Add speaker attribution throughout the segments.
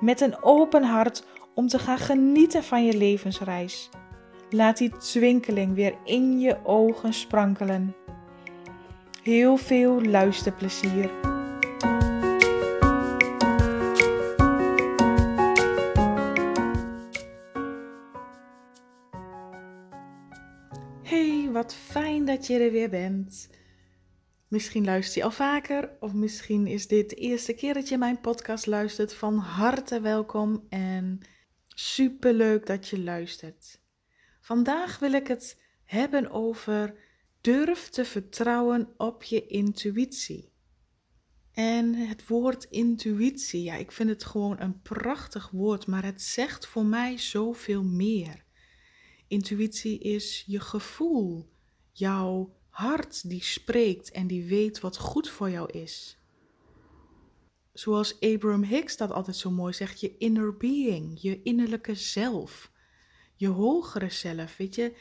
Speaker 1: met een open hart om te gaan genieten van je levensreis. Laat die twinkeling weer in je ogen sprankelen. Heel veel luisterplezier. Hey, wat fijn dat je er weer bent. Misschien luister je al vaker, of misschien is dit de eerste keer dat je mijn podcast luistert. Van harte welkom en super leuk dat je luistert. Vandaag wil ik het hebben over durf te vertrouwen op je intuïtie. En het woord intuïtie, ja, ik vind het gewoon een prachtig woord, maar het zegt voor mij zoveel meer. Intuïtie is je gevoel, jouw hart die spreekt en die weet wat goed voor jou is. Zoals Abraham Hicks dat altijd zo mooi zegt, je inner being, je innerlijke zelf, je hogere zelf, weet je,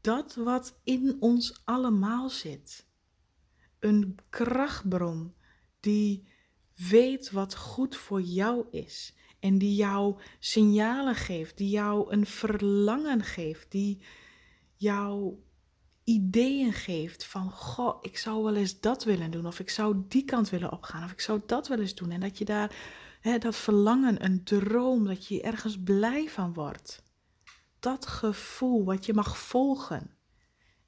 Speaker 1: dat wat in ons allemaal zit. Een krachtbron die weet wat goed voor jou is en die jou signalen geeft, die jou een verlangen geeft, die jou ideeën geeft van, goh, ik zou wel eens dat willen doen, of ik zou die kant willen opgaan, of ik zou dat wel eens doen. En dat je daar, hè, dat verlangen, een droom, dat je ergens blij van wordt. Dat gevoel wat je mag volgen.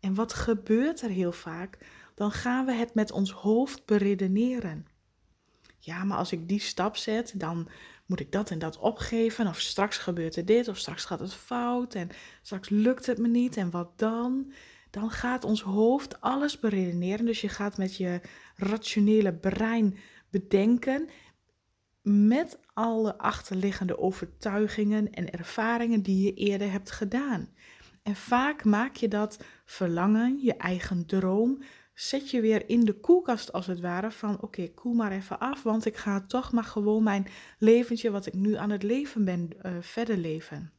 Speaker 1: En wat gebeurt er heel vaak? Dan gaan we het met ons hoofd beredeneren. Ja, maar als ik die stap zet, dan moet ik dat en dat opgeven. Of straks gebeurt er dit, of straks gaat het fout. En straks lukt het me niet. En wat dan? Dan gaat ons hoofd alles beredeneren. Dus je gaat met je rationele brein bedenken met alle achterliggende overtuigingen en ervaringen die je eerder hebt gedaan. En vaak maak je dat verlangen, je eigen droom, zet je weer in de koelkast als het ware van oké, koel maar even af, want ik ga toch maar gewoon mijn leventje wat ik nu aan het leven ben uh, verder leven.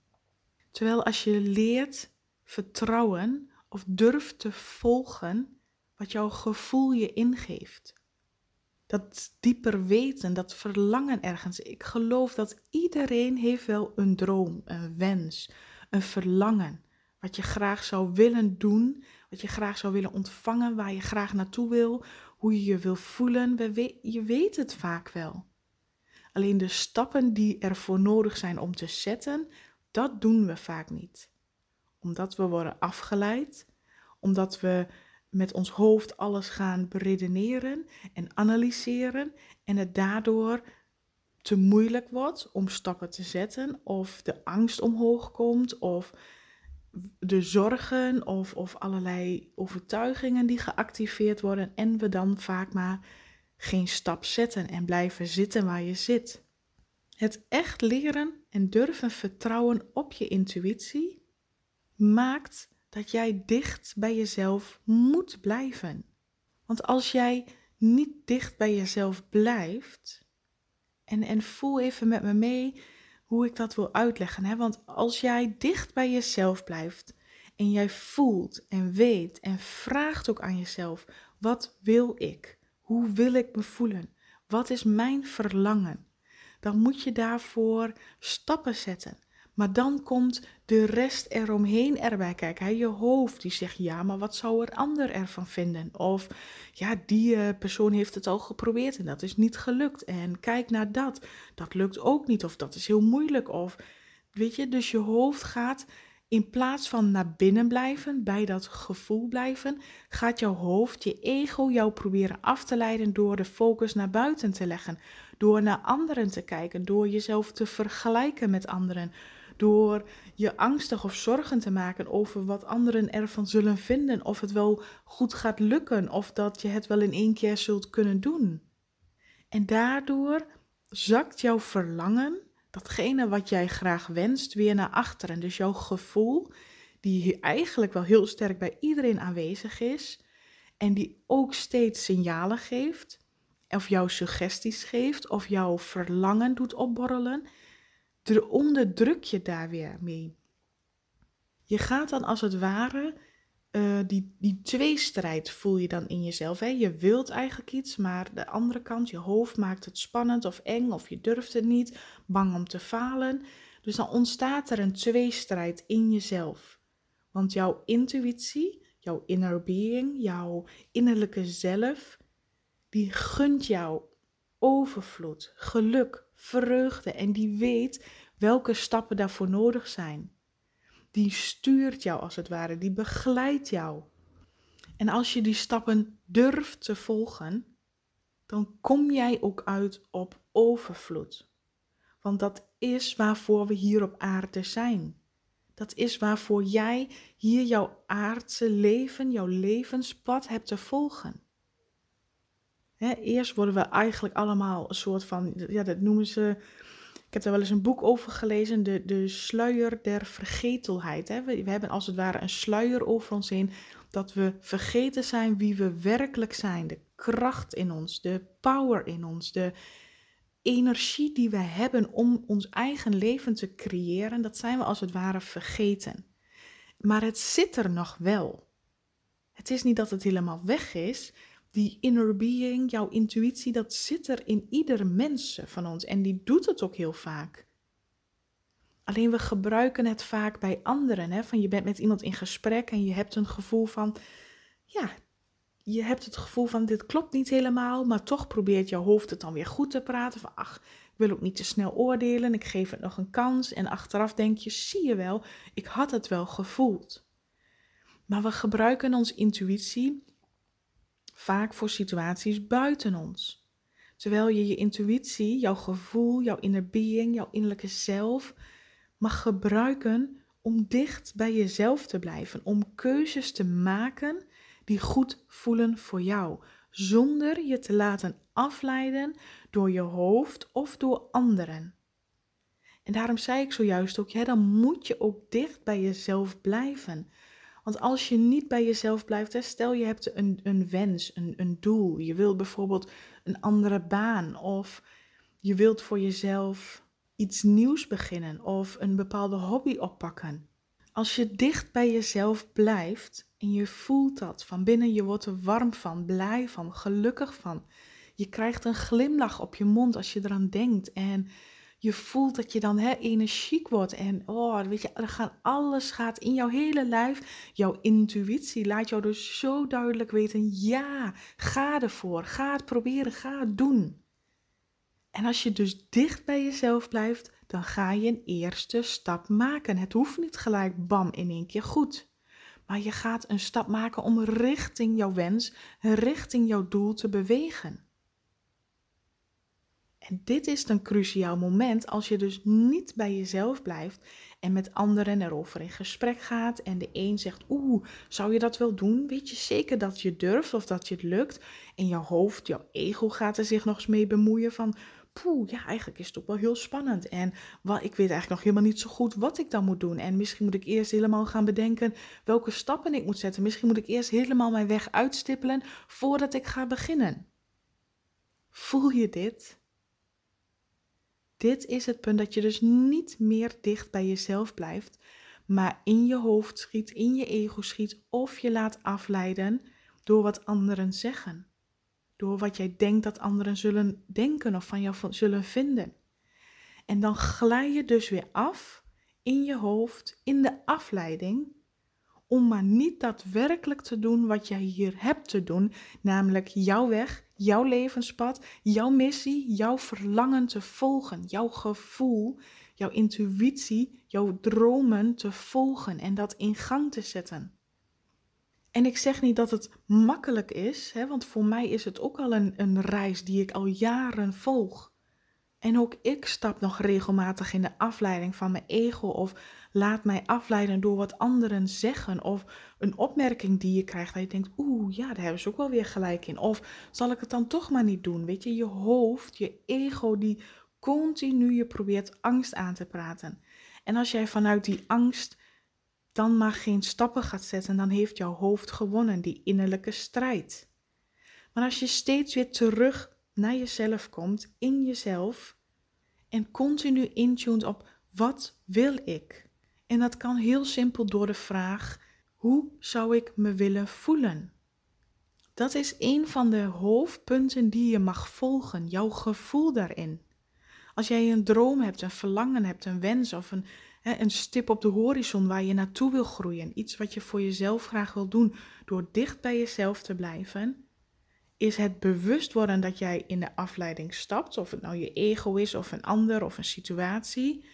Speaker 1: Terwijl als je leert vertrouwen of durf te volgen wat jouw gevoel je ingeeft. Dat dieper weten, dat verlangen ergens. Ik geloof dat iedereen heeft wel een droom, een wens, een verlangen. Wat je graag zou willen doen, wat je graag zou willen ontvangen, waar je graag naartoe wil, hoe je je wil voelen. Je weet het vaak wel. Alleen de stappen die ervoor nodig zijn om te zetten, dat doen we vaak niet omdat we worden afgeleid, omdat we met ons hoofd alles gaan beredeneren en analyseren en het daardoor te moeilijk wordt om stappen te zetten of de angst omhoog komt of de zorgen of, of allerlei overtuigingen die geactiveerd worden en we dan vaak maar geen stap zetten en blijven zitten waar je zit. Het echt leren en durven vertrouwen op je intuïtie maakt dat jij dicht bij jezelf moet blijven. Want als jij niet dicht bij jezelf blijft, en, en voel even met me mee hoe ik dat wil uitleggen. Hè? Want als jij dicht bij jezelf blijft en jij voelt en weet en vraagt ook aan jezelf: wat wil ik? Hoe wil ik me voelen? Wat is mijn verlangen? Dan moet je daarvoor stappen zetten. Maar dan komt de rest eromheen erbij kijken. Je hoofd die zegt ja, maar wat zou er ander ervan vinden? Of ja, die eh, persoon heeft het al geprobeerd en dat is niet gelukt. En kijk naar dat, dat lukt ook niet of dat is heel moeilijk. Of weet je, dus je hoofd gaat in plaats van naar binnen blijven, bij dat gevoel blijven, gaat jouw hoofd, je ego, jou proberen af te leiden door de focus naar buiten te leggen. Door naar anderen te kijken, door jezelf te vergelijken met anderen door je angstig of zorgen te maken over wat anderen ervan zullen vinden, of het wel goed gaat lukken, of dat je het wel in één keer zult kunnen doen. En daardoor zakt jouw verlangen datgene wat jij graag wenst weer naar achteren. Dus jouw gevoel, die eigenlijk wel heel sterk bij iedereen aanwezig is en die ook steeds signalen geeft, of jouw suggesties geeft, of jouw verlangen doet opborrelen, onderdruk je daar weer mee. Je gaat dan als het ware uh, die, die tweestrijd voel je dan in jezelf. Hè? Je wilt eigenlijk iets, maar de andere kant, je hoofd maakt het spannend of eng of je durft het niet, bang om te falen. Dus dan ontstaat er een tweestrijd in jezelf. Want jouw intuïtie, jouw inner being, jouw innerlijke zelf, die gunt jou overvloed, geluk, vreugde en die weet welke stappen daarvoor nodig zijn die stuurt jou als het ware, die begeleidt jou. En als je die stappen durft te volgen, dan kom jij ook uit op overvloed. Want dat is waarvoor we hier op aarde zijn. Dat is waarvoor jij hier jouw aardse leven, jouw levenspad hebt te volgen. eerst worden we eigenlijk allemaal een soort van, ja, dat noemen ze ik heb daar wel eens een boek over gelezen, de, de sluier der vergetelheid. Hè? We, we hebben als het ware een sluier over ons heen, dat we vergeten zijn wie we werkelijk zijn. De kracht in ons, de power in ons, de energie die we hebben om ons eigen leven te creëren, dat zijn we als het ware vergeten. Maar het zit er nog wel. Het is niet dat het helemaal weg is, die inner being, jouw intuïtie, dat zit er in ieder mens van ons en die doet het ook heel vaak. Alleen we gebruiken het vaak bij anderen. Hè? Van je bent met iemand in gesprek en je hebt een gevoel van, ja, je hebt het gevoel van dit klopt niet helemaal, maar toch probeert jouw hoofd het dan weer goed te praten. Van ach, ik wil ook niet te snel oordelen, ik geef het nog een kans. En achteraf denk je, zie je wel, ik had het wel gevoeld. Maar we gebruiken onze intuïtie vaak voor situaties buiten ons. Terwijl je je intuïtie, jouw gevoel, jouw inner being, jouw innerlijke zelf mag gebruiken om dicht bij jezelf te blijven, om keuzes te maken die goed voelen voor jou, zonder je te laten afleiden door je hoofd of door anderen. En daarom zei ik zojuist ook, ja, dan moet je ook dicht bij jezelf blijven. Want als je niet bij jezelf blijft, hè, stel je hebt een, een wens, een, een doel. Je wilt bijvoorbeeld een andere baan of je wilt voor jezelf iets nieuws beginnen of een bepaalde hobby oppakken. Als je dicht bij jezelf blijft en je voelt dat van binnen, je wordt er warm van, blij van, gelukkig van. Je krijgt een glimlach op je mond als je eraan denkt en je voelt dat je dan hè, energiek wordt. En oh, weet je, er gaat, alles gaat in jouw hele lijf. Jouw intuïtie laat jou dus zo duidelijk weten: ja, ga ervoor. Ga het proberen, ga het doen. En als je dus dicht bij jezelf blijft, dan ga je een eerste stap maken. Het hoeft niet gelijk bam in één keer goed. Maar je gaat een stap maken om richting jouw wens, richting jouw doel te bewegen. Dit is een cruciaal moment als je dus niet bij jezelf blijft en met anderen erover in gesprek gaat en de een zegt, oeh, zou je dat wel doen? Weet je zeker dat je durft of dat je het lukt? En jouw hoofd, jouw ego gaat er zich nog eens mee bemoeien van, poeh, ja, eigenlijk is het ook wel heel spannend. En wel, ik weet eigenlijk nog helemaal niet zo goed wat ik dan moet doen. En misschien moet ik eerst helemaal gaan bedenken welke stappen ik moet zetten. Misschien moet ik eerst helemaal mijn weg uitstippelen voordat ik ga beginnen. Voel je dit? Dit is het punt dat je dus niet meer dicht bij jezelf blijft, maar in je hoofd schiet, in je ego schiet of je laat afleiden door wat anderen zeggen. Door wat jij denkt dat anderen zullen denken of van jou zullen vinden. En dan glij je dus weer af in je hoofd, in de afleiding, om maar niet daadwerkelijk te doen wat jij hier hebt te doen, namelijk jouw weg, jouw levenspad, jouw missie, jouw verlangen te volgen, jouw gevoel, jouw intuïtie, jouw dromen te volgen en dat in gang te zetten. En ik zeg niet dat het makkelijk is, hè, want voor mij is het ook al een, een reis die ik al jaren volg. En ook ik stap nog regelmatig in de afleiding van mijn ego of laat mij afleiden door wat anderen zeggen of een opmerking die je krijgt dat je denkt, oeh, ja, daar hebben ze ook wel weer gelijk in. Of zal ik het dan toch maar niet doen? Weet je, je hoofd, je ego, die continu je probeert angst aan te praten. En als jij vanuit die angst dan maar geen stappen gaat zetten, dan heeft jouw hoofd gewonnen, die innerlijke strijd. Maar als je steeds weer terug naar jezelf komt, in jezelf, en continu intuned op wat wil ik? En dat kan heel simpel door de vraag: hoe zou ik me willen voelen? Dat is een van de hoofdpunten die je mag volgen, jouw gevoel daarin. Als jij een droom hebt, een verlangen hebt, een wens of een, hè, een stip op de horizon waar je naartoe wil groeien, iets wat je voor jezelf graag wil doen door dicht bij jezelf te blijven, is het bewust worden dat jij in de afleiding stapt, of het nou je ego is of een ander of een situatie,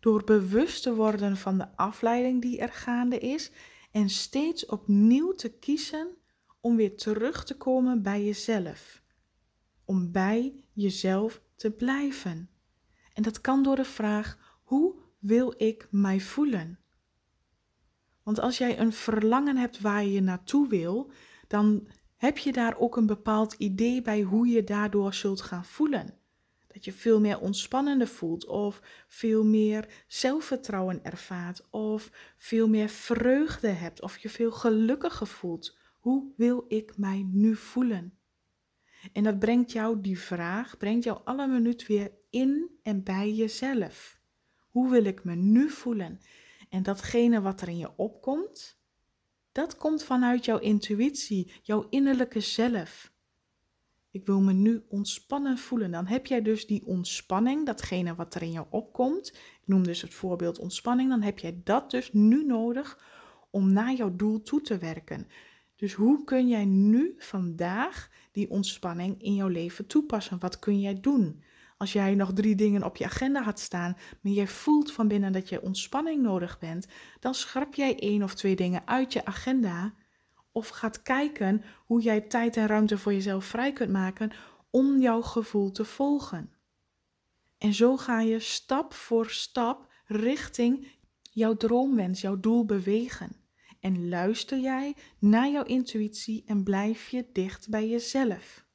Speaker 1: door bewust te worden van de afleiding die er gaande is en steeds opnieuw te kiezen om weer terug te komen bij jezelf. Om bij jezelf te blijven. En dat kan door de vraag: hoe wil ik mij voelen? Want als jij een verlangen hebt waar je naartoe wil, dan heb je daar ook een bepaald idee bij hoe je daardoor zult gaan voelen. Dat je veel meer ontspannender voelt, of veel meer zelfvertrouwen ervaart, of veel meer vreugde hebt, of je veel gelukkiger voelt. Hoe wil ik mij nu voelen? En dat brengt jou die vraag, brengt jou alle minuut weer in en bij jezelf. Hoe wil ik me nu voelen? En datgene wat er in je opkomt, dat komt vanuit jouw intuïtie, jouw innerlijke zelf. Ik wil me nu ontspannen voelen. Dan heb jij dus die ontspanning, datgene wat er in jou opkomt. Ik noem dus het voorbeeld ontspanning. Dan heb jij dat dus nu nodig om naar jouw doel toe te werken. Dus hoe kun jij nu vandaag die ontspanning in jouw leven toepassen? Wat kun jij doen? Als jij nog drie dingen op je agenda had staan, maar jij voelt van binnen dat je ontspanning nodig bent, dan schrap jij één of twee dingen uit je agenda of gaat kijken hoe jij tijd en ruimte voor jezelf vrij kunt maken om jouw gevoel te volgen. En zo ga je stap voor stap richting jouw droomwens, jouw doel bewegen. En luister jij naar jouw intuïtie en blijf je dicht bij jezelf.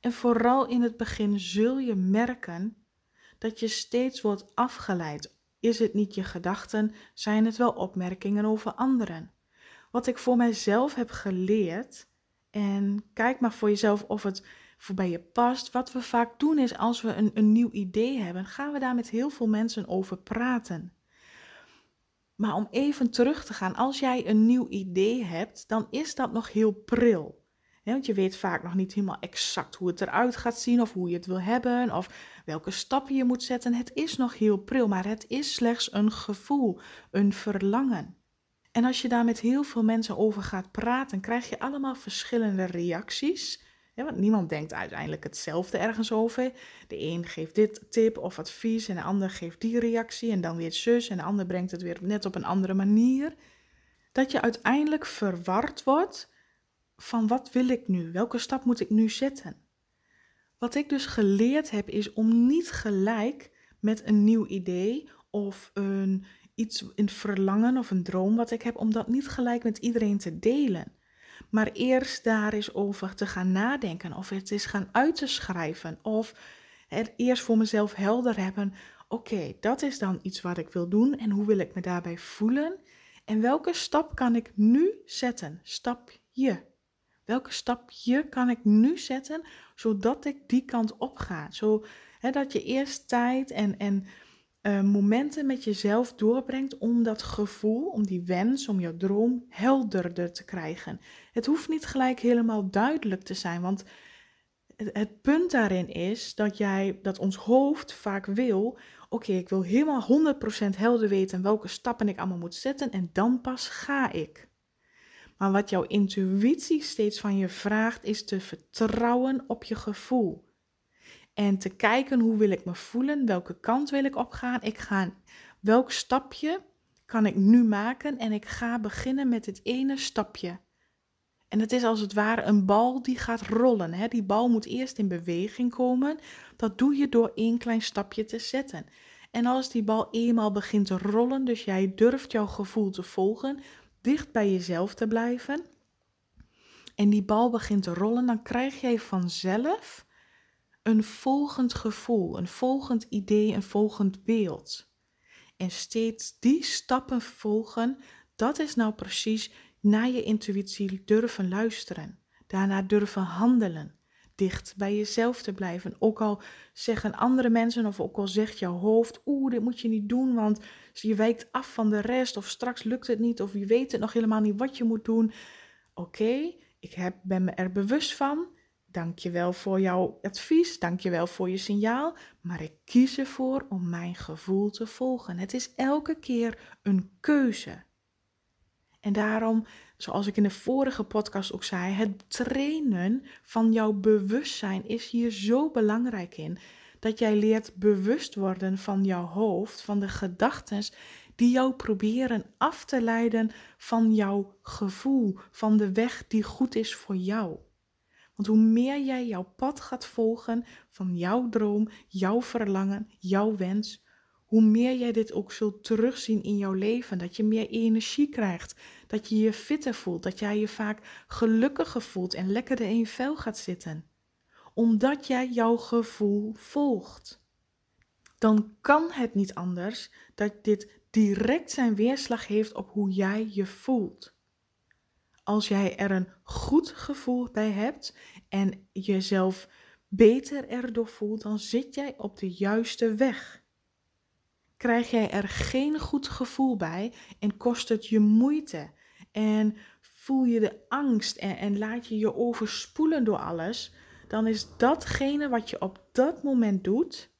Speaker 1: En vooral in het begin zul je merken dat je steeds wordt afgeleid. Is het niet je gedachten, zijn het wel opmerkingen over anderen. Wat ik voor mijzelf heb geleerd, en kijk maar voor jezelf of het voorbij je past. Wat we vaak doen is als we een, een nieuw idee hebben, gaan we daar met heel veel mensen over praten. Maar om even terug te gaan, als jij een nieuw idee hebt, dan is dat nog heel pril want je weet vaak nog niet helemaal exact hoe het eruit gaat zien of hoe je het wil hebben of welke stappen je moet zetten. Het is nog heel pril, maar het is slechts een gevoel, een verlangen. En als je daar met heel veel mensen over gaat praten, krijg je allemaal verschillende reacties. want niemand denkt uiteindelijk hetzelfde ergens over. De een geeft dit tip of advies en de ander geeft die reactie en dan weer zus en de ander brengt het weer net op een andere manier. Dat je uiteindelijk verward wordt van wat wil ik nu? Welke stap moet ik nu zetten? Wat ik dus geleerd heb is om niet gelijk met een nieuw idee of een, iets, een verlangen of een droom wat ik heb, om dat niet gelijk met iedereen te delen. Maar eerst daar eens over te gaan nadenken of het is gaan uit te schrijven of het eerst voor mezelf helder hebben. Oké, dat is dan iets wat ik wil doen en hoe wil ik me daarbij voelen? En welke stap kan ik nu zetten? Stapje. Welke stapje kan ik nu zetten zodat ik die kant op ga? Zodat dat je eerst tijd en, en uh, momenten met jezelf doorbrengt om dat gevoel, om die wens, om jouw droom helderder te krijgen. Het hoeft niet gelijk helemaal duidelijk te zijn, want het, het punt daarin is dat jij, dat ons hoofd vaak wil, oké, ik wil helemaal 100% helder weten welke stappen ik allemaal moet zetten en dan pas ga ik. Maar wat jouw intuïtie steeds van je vraagt, is te vertrouwen op je gevoel. En te kijken hoe wil ik me voelen, welke kant wil ik opgaan. Ik ga, welk stapje kan ik nu maken en ik ga beginnen met het ene stapje. En het is als het ware een bal die gaat rollen. Hè? Die bal moet eerst in beweging komen. Dat doe je door één klein stapje te zetten. En als die bal eenmaal begint te rollen, dus jij durft jouw gevoel te volgen, dicht bij jezelf te blijven en die bal begint te rollen, dan krijg jij vanzelf een volgend gevoel, een volgend idee, een volgend beeld. En steeds die stappen volgen, dat is nou precies naar je intuïtie durven luisteren. Daarna durven handelen. Dicht bij jezelf te blijven. Ook al zeggen andere mensen of ook al zegt jouw hoofd: Oeh, dit moet je niet doen, want je wijkt af van de rest. Of straks lukt het niet. Of je weet het nog helemaal niet wat je moet doen. Oké, ik heb, ben me er bewust van. Dank je wel voor jouw advies. Dank je wel voor je signaal. Maar ik kies ervoor om mijn gevoel te volgen. Het is elke keer een keuze. En daarom, zoals ik in de vorige podcast ook zei, het trainen van jouw bewustzijn is hier zo belangrijk in. Dat jij leert bewust worden van jouw hoofd, van de gedachten die jou proberen af te leiden van jouw gevoel, van de weg die goed is voor jou. Want hoe meer jij jouw pad gaat volgen van jouw droom, jouw verlangen, jouw wens, hoe meer jij dit ook zult terugzien in jouw leven. Dat je meer energie krijgt, dat je je fitter voelt, dat jij je vaak gelukkiger voelt en lekkerder in je vel gaat zitten. Omdat jij jouw gevoel volgt. Dan kan het niet anders dat dit direct zijn weerslag heeft op hoe jij je voelt. Als jij er een goed gevoel bij hebt en jezelf beter erdoor voelt, dan zit jij op de juiste weg krijg jij er geen goed gevoel bij en kost het je moeite. En voel je de angst en, laat je je overspoelen door alles, dan is datgene wat je op dat moment doet,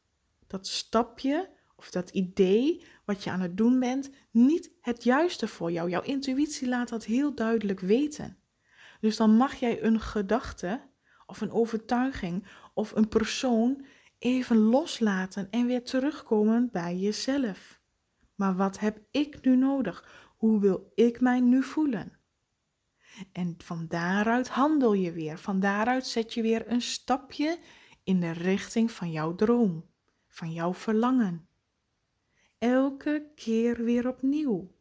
Speaker 1: dat stapje of dat idee wat je aan het doen bent, niet het juiste voor jou. Jouw intuïtie laat dat heel duidelijk weten. Dus dan mag jij een gedachte of een overtuiging of een persoon even loslaten en weer terugkomen bij jezelf. Maar wat heb ik nu nodig? Hoe wil ik mij nu voelen? En van daaruit handel je weer. Van daaruit zet je weer een stapje in de richting van jouw droom, van jouw verlangen. Elke keer weer opnieuw.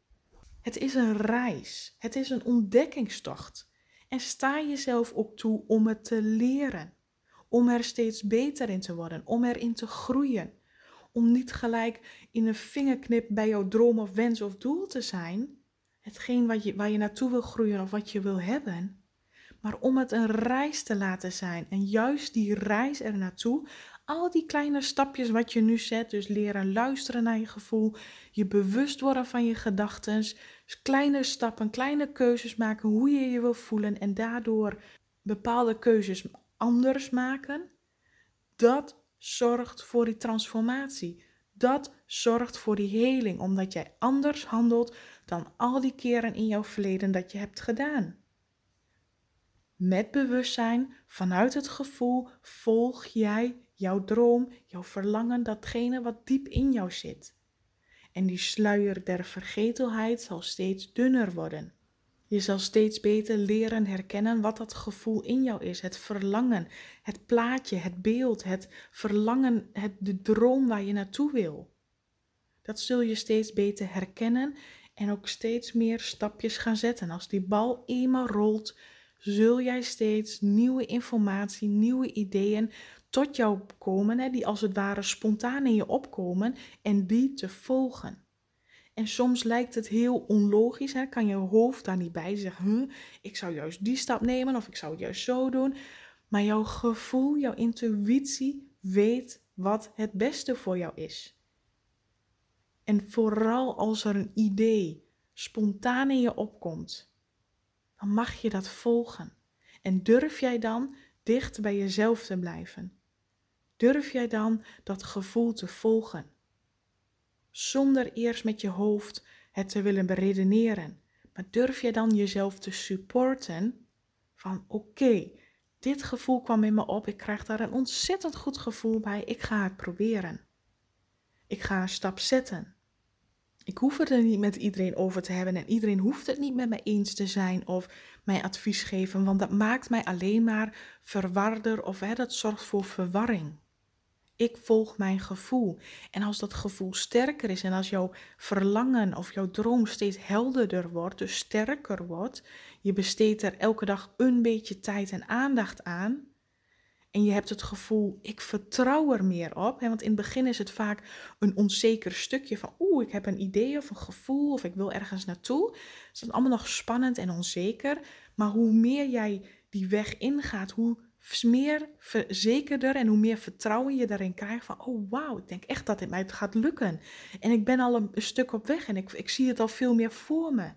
Speaker 1: Het is een reis, het is een ontdekkingstocht. En sta jezelf op toe om het te leren om er steeds beter in te worden, om erin te groeien. Om niet gelijk in een vingerknip bij jouw droom of wens of doel te zijn, hetgeen wat je, waar je naartoe wil groeien of wat je wil hebben, maar om het een reis te laten zijn. En juist die reis er naartoe, al die kleine stapjes wat je nu zet, dus leren luisteren naar je gevoel, je bewust worden van je gedachten, kleine stappen, kleine keuzes maken hoe je je wil voelen en daardoor bepaalde keuzes anders maken, dat zorgt voor die transformatie. Dat zorgt voor die heling, omdat jij anders handelt dan al die keren in jouw verleden dat je hebt gedaan. Met bewustzijn, vanuit het gevoel, volg jij jouw droom, jouw verlangen, datgene wat diep in jou zit. En die sluier der vergetelheid zal steeds dunner worden. Je zal steeds beter leren herkennen wat dat gevoel in jou is. Het verlangen, het plaatje, het beeld, het verlangen, het, de droom waar je naartoe wil. Dat zul je steeds beter herkennen en ook steeds meer stapjes gaan zetten. Als die bal eenmaal rolt, zul jij steeds nieuwe informatie, nieuwe ideeën tot jou komen, hè, die als het ware spontaan in je opkomen en die te volgen. En soms lijkt het heel onlogisch, hè? kan je hoofd daar niet bij zeggen, ik zou juist die stap nemen of ik zou het juist zo doen. Maar jouw gevoel, jouw intuïtie weet wat het beste voor jou is. En vooral als er een idee spontaan in je opkomt, dan mag je dat volgen. En durf jij dan dicht bij jezelf te blijven? Durf jij dan dat gevoel te volgen? Zonder eerst met je hoofd het te willen beredeneren. Maar durf je dan jezelf te supporten van oké, dit gevoel kwam in me op, ik krijg daar een ontzettend goed gevoel bij, ik ga het proberen. Ik ga een stap zetten. Ik hoef het er niet met iedereen over te hebben en iedereen hoeft het niet met mij eens te zijn of mij advies geven, want dat maakt mij alleen maar verwarder of hè, dat zorgt voor verwarring. Ik volg mijn gevoel. En als dat gevoel sterker is en als jouw verlangen of jouw droom steeds helderder wordt, dus sterker wordt, je besteedt er elke dag een beetje tijd en aandacht aan. En je hebt het gevoel, ik vertrouw er meer op. Hè? Want in het begin is het vaak een onzeker stukje van, oeh, ik heb een idee of een gevoel of ik wil ergens naartoe. Het is allemaal nog spannend en onzeker. Maar hoe meer jij die weg ingaat, hoe meer verzekerder en hoe meer vertrouwen je daarin krijgt van, oh wauw, ik denk echt dat dit mij gaat lukken. En ik ben al een, stuk op weg en ik, ik zie het al veel meer voor me.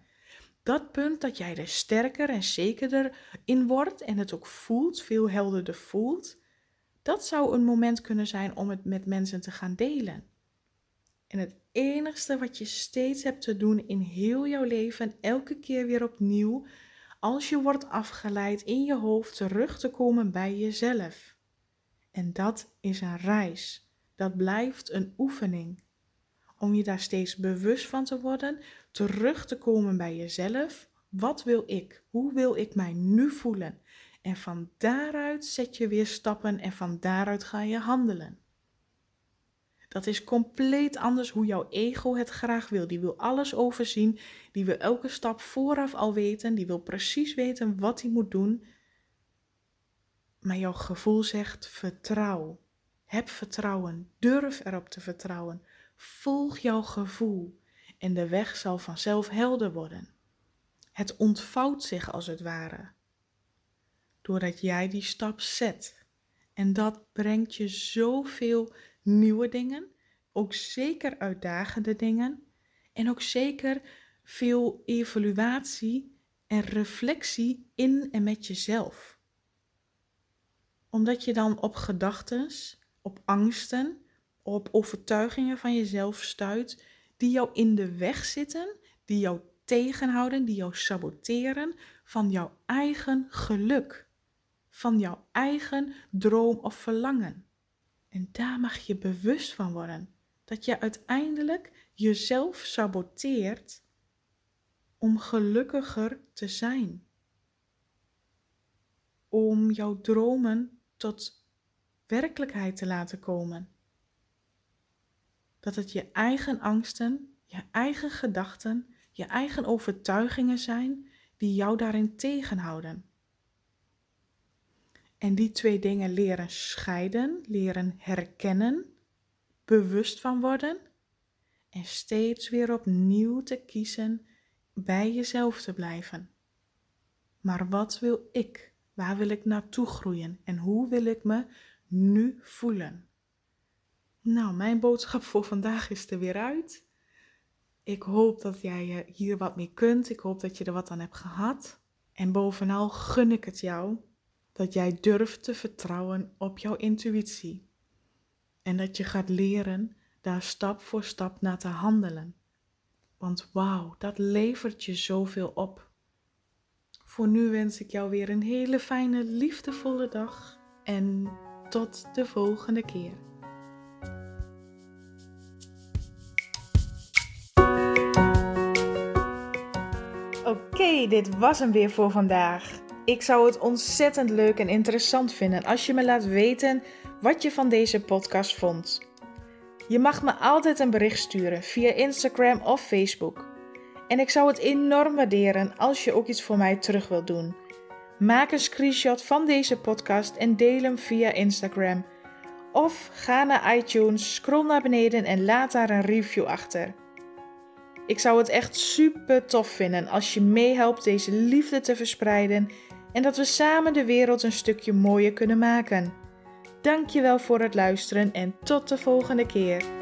Speaker 1: Dat punt dat jij er sterker en zekerder in wordt en het ook voelt, veel helderder voelt, dat zou een moment kunnen zijn om het met mensen te gaan delen. En het enigste wat je steeds hebt te doen in heel jouw leven, elke keer weer opnieuw, als je wordt afgeleid in je hoofd terug te komen bij jezelf. En dat is een reis. Dat blijft een oefening. Om je daar steeds bewust van te worden, terug te komen bij jezelf. Wat wil ik? Hoe wil ik mij nu voelen? En van daaruit zet je weer stappen en van daaruit ga je handelen. Dat is compleet anders hoe jouw ego het graag wil. Die wil alles overzien, die wil elke stap vooraf al weten, die wil precies weten wat hij moet doen. Maar jouw gevoel zegt vertrouw. Heb vertrouwen, durf erop te vertrouwen. Volg jouw gevoel en de weg zal vanzelf helder worden. Het ontvouwt zich als het ware. Doordat jij die stap zet. En dat brengt je zoveel nieuwe dingen, ook zeker uitdagende dingen en ook zeker veel evaluatie en reflectie in en met jezelf. Omdat je dan op gedachten, op angsten, op overtuigingen van jezelf stuit die jou in de weg zitten, die jou tegenhouden, die jou saboteren van jouw eigen geluk, van jouw eigen droom of verlangen. En daar mag je bewust van worden. Dat je uiteindelijk jezelf saboteert om gelukkiger te zijn. Om jouw dromen tot werkelijkheid te laten komen. Dat het je eigen angsten, je eigen gedachten, je eigen overtuigingen zijn die jou daarin tegenhouden. En die twee dingen leren scheiden, leren herkennen, bewust van worden en steeds weer opnieuw te kiezen bij jezelf te blijven. Maar wat wil ik? Waar wil ik naartoe groeien? En hoe wil ik me nu voelen? Nou, mijn boodschap voor vandaag is er weer uit. Ik hoop dat jij hier wat mee kunt. Ik hoop dat je er wat aan hebt gehad. En bovenal gun ik het jou dat jij durft te vertrouwen op jouw intuïtie. En dat je gaat leren daar stap voor stap naar te handelen. Want wauw, dat levert je zoveel op. Voor nu wens ik jou weer een hele fijne, liefdevolle dag en tot de volgende keer. Oké, dit was hem weer voor vandaag. Ik zou het ontzettend leuk en interessant vinden als je me laat weten wat je van deze podcast vond. Je mag me altijd een bericht sturen via Instagram of Facebook. En ik zou het enorm waarderen als je ook iets voor mij terug wilt doen. Maak een screenshot van deze podcast en deel hem via Instagram. Of ga naar iTunes, scroll naar beneden en laat daar een review achter. Ik zou het echt super tof vinden als je meehelpt deze liefde te verspreiden en dat we samen de wereld een stukje mooier kunnen maken. Dankjewel voor het luisteren en tot de volgende keer.